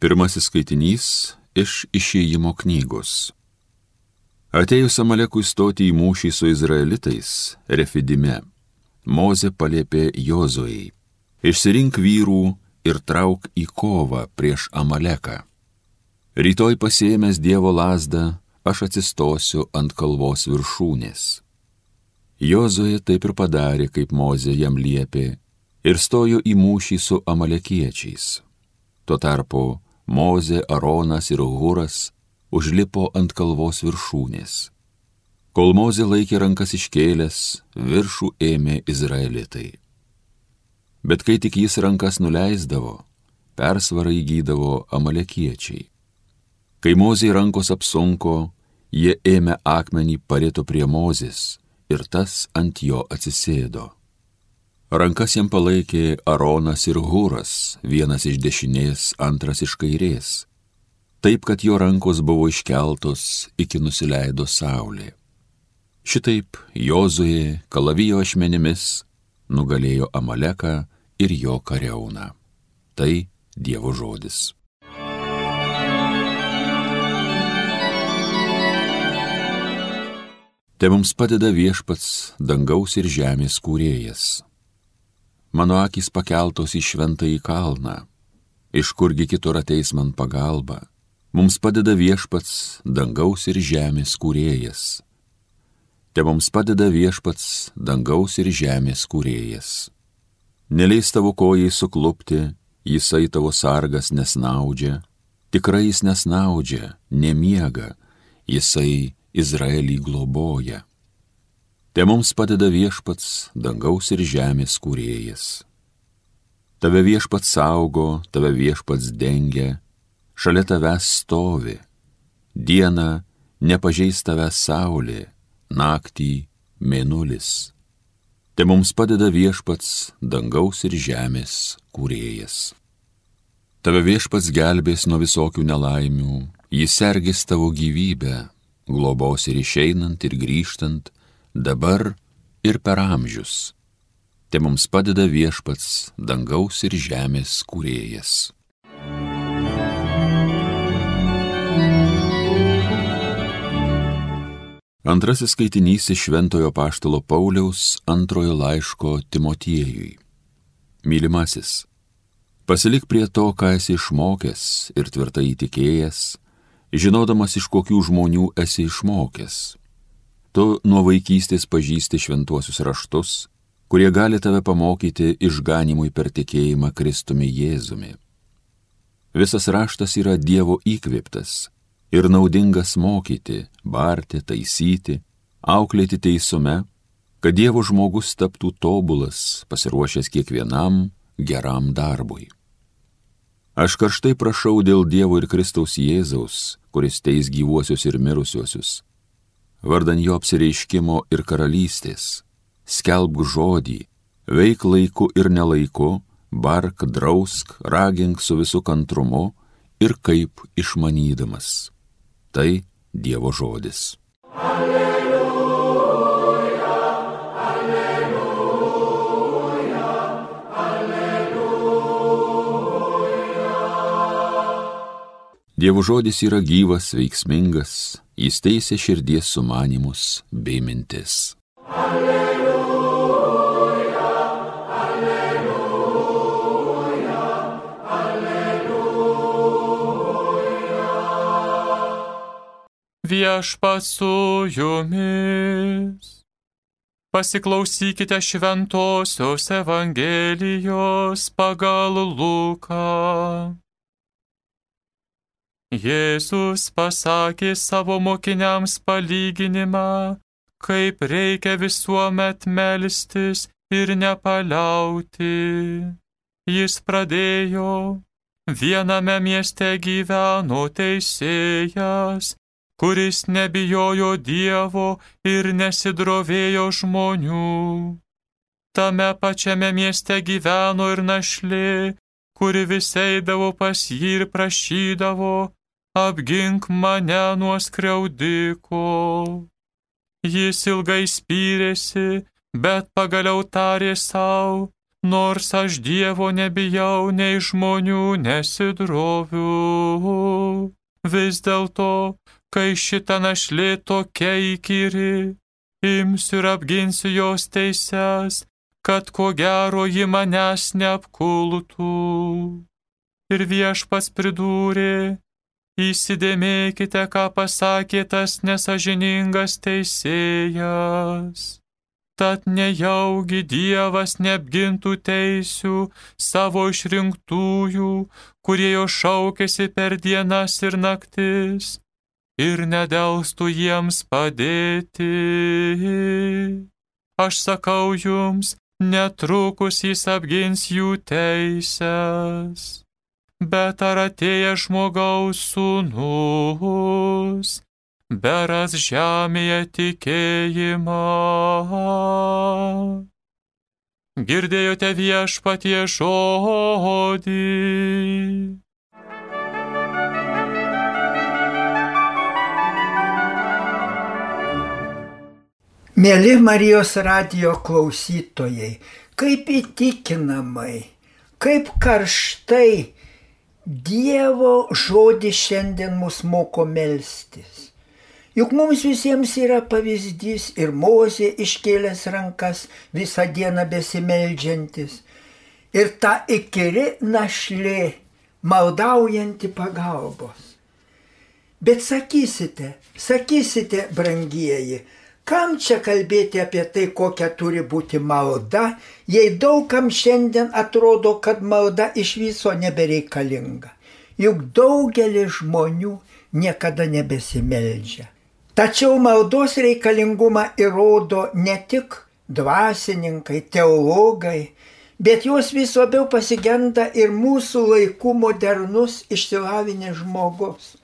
Pirmasis skaitinys iš išėjimo knygos. Atėjus Amalekui stoti į mūšį su izraelitais, Refidime, Moze paliepė Jozujai, išsirink vyrų ir trauk į kovą prieš Amaleką. Rytoj pasėmęs Dievo lasdą, aš atsistosiu ant kalvos viršūnės. Jozoje taip ir padarė, kaip Moze jam liepė, ir stojo į mūšį su amalekiečiais. Tuo tarpu Mozė, Aronas ir Huras užlipo ant kalvos viršūnės. Kol Mozė laikė rankas iškėlęs, viršų ėmė izraelitai. Bet kai tik jis rankas nuleisdavo, persvarą įgydavo amalekiečiai. Kai Mozė rankos apsunko, jie ėmė akmenį parėto prie Mozės ir tas ant jo atsisėdo. Rankas jam palaikė Aronas ir Huras, vienas iš dešinės, antras iš kairės, taip kad jo rankos buvo iškeltos iki nusileido saulė. Šitaip Jozuje kalavijo ašmenimis nugalėjo Amaleką ir jo kareuną. Tai Dievo žodis. Te mums padeda viešpats dangaus ir žemės kūrėjas Mano akis pakeltos į šventąjį kalną. Iš kurgi kitur ateis man pagalba? Mums padeda viešpats, dangaus ir žemės kūrėjas. Te mums padeda viešpats, dangaus ir žemės kūrėjas. Neleis tavo kojai suklupti, jisai tavo sargas nesnaudžia, tikrai jis nesnaudžia, nemiega, jisai Izraelį globoja. Te mums padeda viešpats, dangaus ir žemės kūrėjas. Tave viešpats saugo, tave viešpats dengia, šalia tavęs stovi. Diena nepažeis tavęs saulė, naktį mėnulis. Te mums padeda viešpats, dangaus ir žemės kūrėjas. Tave viešpats gelbės nuo visokių nelaimių, jis sergės tavo gyvybę, globos ir išeinant ir grįžtant, dabar ir per amžius. Te mums padeda viešpats dangaus ir žemės kūrėjas. Antrasis skaitinys iš Šventojo Paštalo Pauliaus antrojo laiško Timotiejui. Mylimasis, pasilik prie to, ką esi išmokęs ir tvirtai įtikėjęs, žinodamas iš kokių žmonių esi išmokęs Tu nuo vaikystės pažįsti šventuosius raštus, kurie gali tave pamokyti išganimui per tikėjimą Kristumi Jėzumi. Visas raštas yra Dievo įkvėptas ir naudingas mokyti, barti, taisyti, auklėti teisume, kad Dievo žmogus taptų tobulas, pasiruošęs kiekvienam geram darbui. Aš karštai prašau dėl Dievo ir Kristaus Jėzaus, kuris teis gyvuosius ir mirusiuosius vardan jo apsireiškimo ir karalystės. Skelbk žodį, veik laiku ir nelaiku, bark, drausk, ragink su visų kantrumu ir kaip išmanydamas. Tai Dievo žodis. Alleluja, Dievo žodis yra gyvas, veiksmingas jis teisė širdies sumanimus bei mintis. Alleluja, alleluja, alleluja. Viešpas su jumis. Pasiklausykite šventosios Evangelijos pagal Luką. Jėzus pasakė savo mokiniams palyginimą, kaip reikia visuomet melstis ir nepaliauti. Jis pradėjo, viename mieste gyveno teisėjas, kuris nebijojo Dievo ir nesidrovėjo žmonių. Tame pačiame mieste gyveno ir našlė, kuri vis eidavo pas jį ir prašydavo, apgink mane nuo skriaudiko. Jis ilgai spyrėsi, bet pagaliau tarė savo, nors aš Dievo nebijau, nei žmonių nesidroviu. Vis dėlto, kai šita našlė tokia įkyri, imsiu ir apginsiu jos teises, kad ko gero ji manęs neapkultų. Ir viešpas pridūrė, Įsidėmėkite, ką pasakė tas nesažiningas teisėjas. Tad nejaugi Dievas neapgintų teisių savo išrinktųjų, kurie jo šaukėsi per dienas ir naktis, ir nedelstų jiems padėti. Aš sakau jums, netrukus jis apgins jų teisės. Bet ar atėjęs žmogaus sūnus, beras žemėje tikėjimą? Girdėjote viešpatie žodį. Mėly Marijos radio klausytojai, kaip įtikinamai, kaip karštai Dievo žodis šiandien mus moko melstis. Juk mums visiems yra pavyzdys ir mozė iškėlęs rankas visą dieną besimeldžiantis. Ir ta įkyri našlė, maldaujanti pagalbos. Bet sakysite, sakysite, brangieji, Kam čia kalbėti apie tai, kokia turi būti malda, jei daugam šiandien atrodo, kad malda iš viso nebereikalinga. Juk daugelis žmonių niekada nebesimeldžia. Tačiau maldos reikalingumą įrodo ne tik dvasininkai, teologai, bet jos vis labiau pasigenda ir mūsų laikų modernus išsilavinęs žmogus.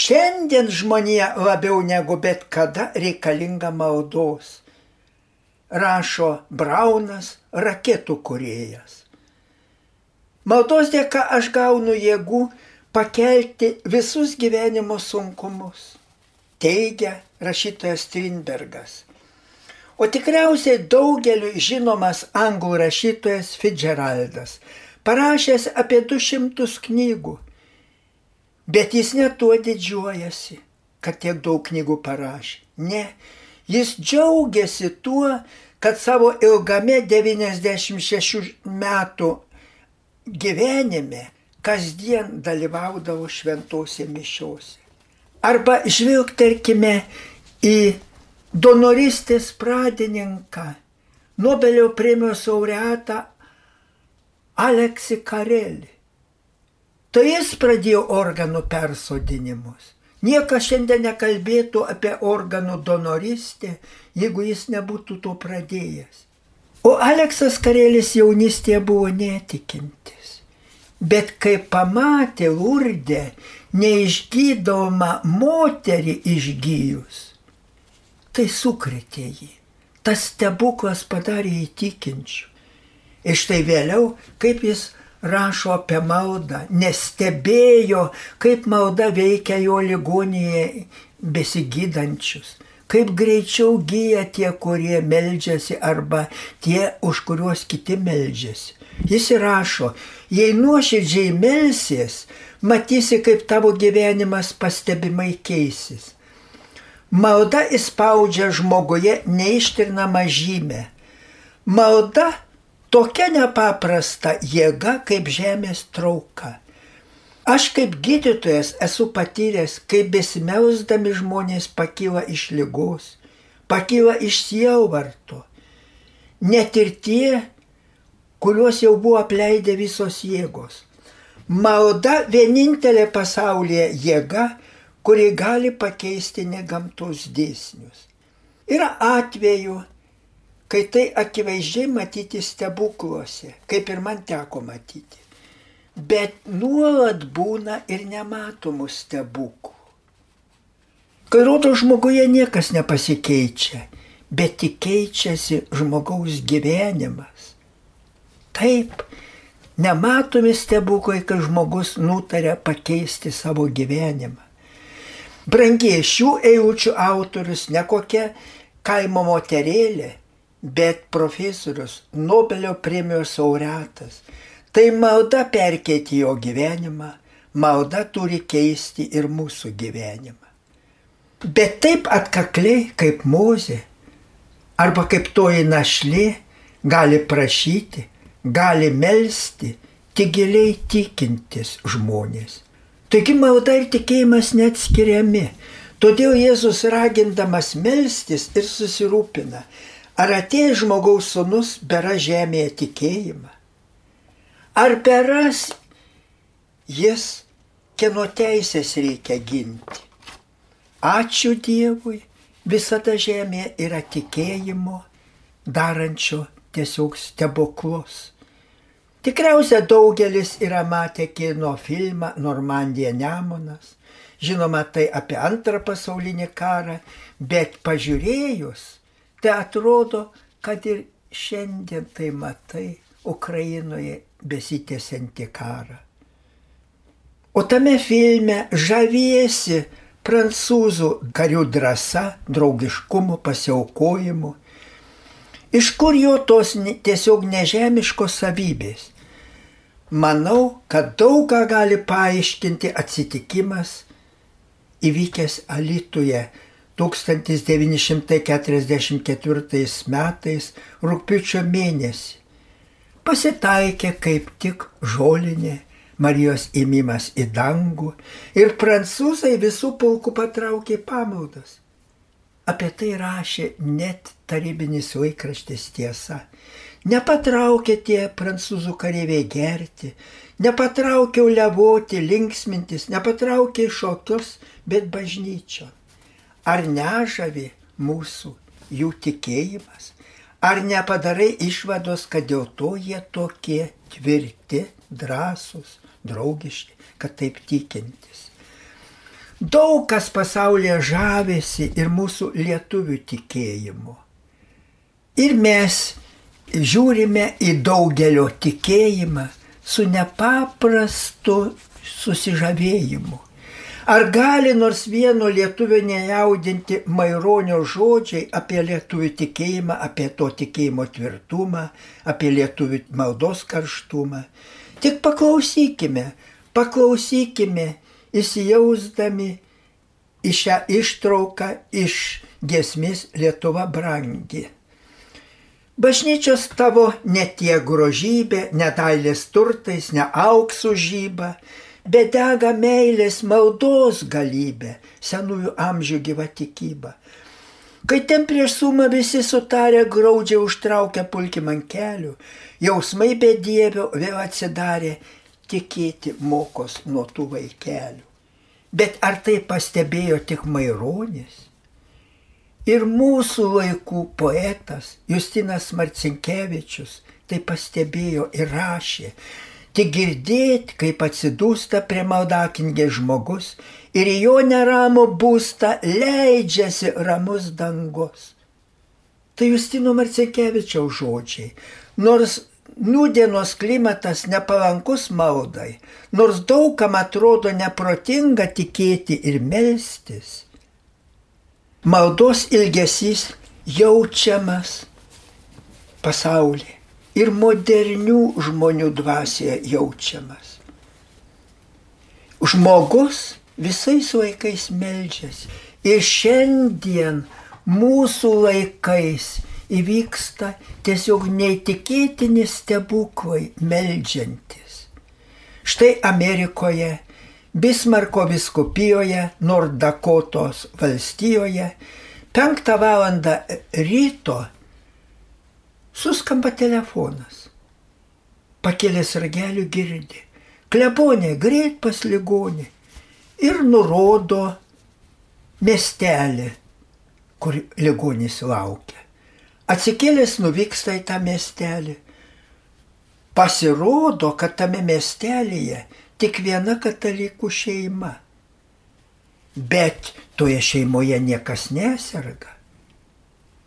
Šiandien žmonija labiau negu bet kada reikalinga maldos, rašo Braunas, raketų kuriejas. Maldos dėka aš gaunu jėgų pakelti visus gyvenimo sunkumus, teigia rašytojas Strindbergas. O tikriausiai daugeliu žinomas anglų rašytojas Fitzgeraldas, parašęs apie 200 knygų Bet jis netuo didžiuojasi, kad tiek daug knygų parašė. Ne, jis džiaugiasi tuo, kad savo ilgame 96 metų gyvenime kasdien dalyvaudavo šventose mišiuose. Arba žvilgterkime į donoristės pradininką, Nobelio premijos laureatą Aleksį Karelį. Tai jis pradėjo organų persodinimus. Niekas šiandien nekalbėtų apie organų donoristę, jeigu jis nebūtų to pradėjęs. O Aleksas Karelis jaunystėje buvo netikintis. Bet kai pamatė Lurdę neišgydomą moterį išgyjus, tai sukretė jį. Tas stebuklas padarė įtikinčių. Ir štai vėliau, kaip jis rašo apie maldą, nestebėjo, kaip malda veikia jo ligonėje besigydančius, kaip greičiau gyja tie, kurie meldžiasi arba tie, už kuriuos kiti meldžiasi. Jis įrašo, jei nuoširdžiai melsies, matysi, kaip tavo gyvenimas pastebimai keisis. Malda įspaudžia žmoguje neištirnamą žymę. Malda tokia nepaprasta jėga kaip žemės trauka. Aš kaip gydytojas esu patyręs, kaip besimelsdami žmonės pakyla iš lygos, pakyla iš sielvarto. Net ir tie, kuriuos jau buvo apleidę visos jėgos. Malda vienintelė pasaulyje jėga, kuri gali pakeisti negamtos dėsnius. Yra atveju, kai tai akivaizdžiai matyti stebukluose, kaip ir man teko matyti. Bet nuolat būna ir nematomų stebuklų. Kai rodo žmoguje niekas nepasikeičia, bet tik keičiasi žmogaus gyvenimas. Taip, nematomi stebuklai, kai žmogus nutarė pakeisti savo gyvenimą. Brangiai šių eilučių autorius ne kokia kaimo moterėlė, bet profesorius, Nobelio premijos laureatas. Tai malda perkeiti jo gyvenimą, malda turi keisti ir mūsų gyvenimą. Bet taip atkakliai kaip mozė arba kaip toji našlė gali prašyti, gali melstį tik giliai tikintis žmonės. Taigi malda ir tikėjimas neatskiriami. Todėl Jėzus ragindamas melstis ir susirūpina, ar atėjo žmogaus sunus bera žemėje tikėjimą. Ar beras jis, kieno teisės reikia ginti. Ačiū Dievui, visada žemė yra tikėjimo, darančio tiesiog stebuklus. Tikriausia daugelis yra matę kino filmą Normandija Nemonas. Žinoma, tai apie antrą pasaulinį karą, bet pažiūrėjus, tai atrodo, kad ir šiandien tai matai Ukrainoje besitėsianti karą. O tame filme žaviesi prancūzų karių drąsa, draugiškumu, pasiaukojimu. Iš kur jo tos tiesiog nežemiškos savybės? Manau, kad daug ką gali paaiškinti atsitikimas įvykęs Alituje 1944 metais rūpiučio mėnesį. Pasitaikė kaip tik žolinė Marijos įmimas į dangų ir prancūzai visų pulkų patraukė pamaldas. Apie tai rašė net tarybinis laikraštis tiesa. Nepatraukė tie prancūzų kareiviai gerti, nepatraukiau levoti, linksmintis, nepatraukė šokius, bet bažnyčio. Ar nežavi mūsų jų tikėjimas? Ar nepadarai išvados, kad dėl to jie tokie tvirti, drąsūs, draugiški, kad taip tikintis. Daug kas pasaulyje žavėsi ir mūsų lietuvių tikėjimu. Ir mes žiūrime į daugelio tikėjimą su nepaprastu susižavėjimu. Ar gali nors vieno lietuvio nejaudinti Maironio žodžiai apie lietuvių tikėjimą, apie to tikėjimo tvirtumą, apie lietuvių maldos karštumą? Tik paklausykime, paklausykime, įsijausdami į šią ištrauką iš gesmės Lietuva brangi. Bažnyčios tavo ne tie grožybė, nedailės turtais, ne auksų žyba, bet dega meilės maldos galybė, senųjų amžių gyva tikyba. Kai ten prieš sumą visi sutarę graudžiai užtraukia pulkim ant kelių, jausmai be dievio vėl atsidarė, tikėti mokos nuo tų vaikelių. Bet ar tai pastebėjo tik Maironis? Ir mūsų laikų poetas Justinas Marcinkievičius tai pastebėjo ir rašė, tik girdėti, kaip atsidūsta prie maldakingė žmogus ir į jo neramų būstą leidžiasi ramus dangus. Tai Justino Marcinkievičiaus žodžiai. Nors nūdienos klimatas nepalankus maldai, nors daugam atrodo neprotinga tikėti ir melstis, maldos ilgesys jaučiamas pasaulyje ir modernių žmonių dvasioje jaučiamas. Žmogus visais laikais melžiasi ir šiandien mūsų laikais įvyksta tiesiog neįtikėtini stebuklai melžiantis. Štai Amerikoje, Bismarko viskupijoje, Nordakotos valstijoje, penktą valandą ryto suskamba telefonas. Pakėlęs ragelių girdi. Klebonė, greit pas ligonį. Ir nurodo miestelį, kur ligonis laukia. Atsikėlęs nuvyksta į tą miestelį. Pasirodo, kad tame miestelėje tik viena katalikų šeima. Bet toje šeimoje niekas neserga.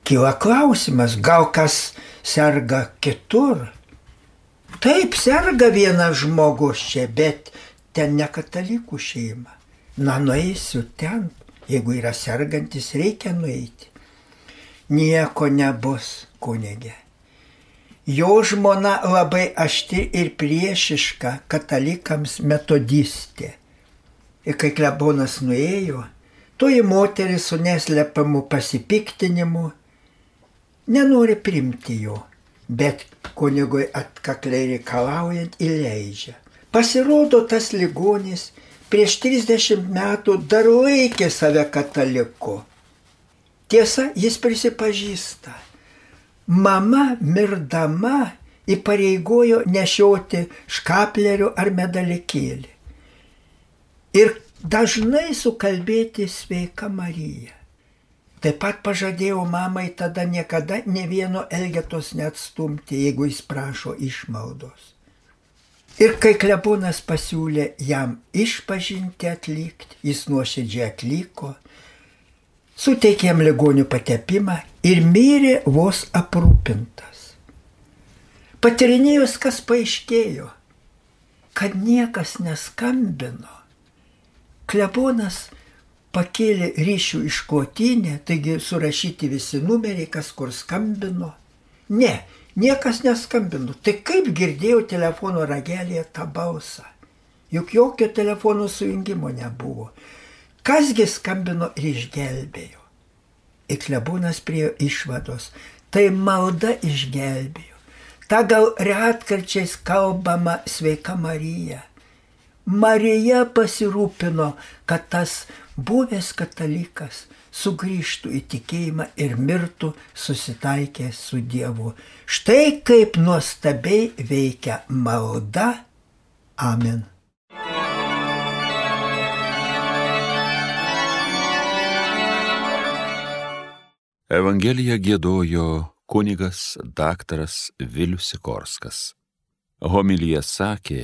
Kyla klausimas, gal kas serga kitur. Taip, serga vienas žmogus čia, bet ten ne katalikų šeima. Na, nueisiu ten, jeigu yra sergantis, reikia nueiti nieko nebus. kunigė. Jo žmona labai aštri ir priešiška katalikams metodistė. Ir kai klebonas nuėjo, toji moteris su neslepiamu pasipiktinimu nenori primti jo, bet kunigui atkakliai reikalaujant įleidžia. Pasirodo, tas ligonis prieš 30 metų dar laikė save kataliku. Tiesa, jis prisipažįsta. Mama mirdama įpareigojo nešioti škaplerių ar medalikėlį. Ir dažnai sukalbėti sveika Marija. Taip pat pažadėjau mamai tada niekada ne vieno elgetos neatstumti, jeigu jis prašo išmaldos. Ir kai klebonas pasiūlė jam išpažinti atlikti, jis nuoširdžiai atliko, suteikė jam ligonių patepimą ir mirė vos aprūpintas. Patirinėjus, kas paaiškėjo, kad niekas neskambino. Klebonas pakėlė ryšių išklotinę, taigi surašyti visi numeriai, kas kur skambino. Ne, niekas neskambino. Tai kaip girdėjau telefono ragelėje tą balsą? Juk jokio telefono sujungimo nebuvo. Kasgi skambino ir išgelbėjo. Ir klebūnas prie išvados. Tai malda išgelbėjo. Ta gal retkarčiais kalbama sveika Marija. Marija pasirūpino, kad tas buvęs katalikas sugrįžtų į tikėjimą ir mirtų susitaikę su Dievu. Štai kaip nuostabiai veikia malda. Amen. Evangeliją gėdojo kunigas daktaras Vilius Sikorskas. Homilyje sakė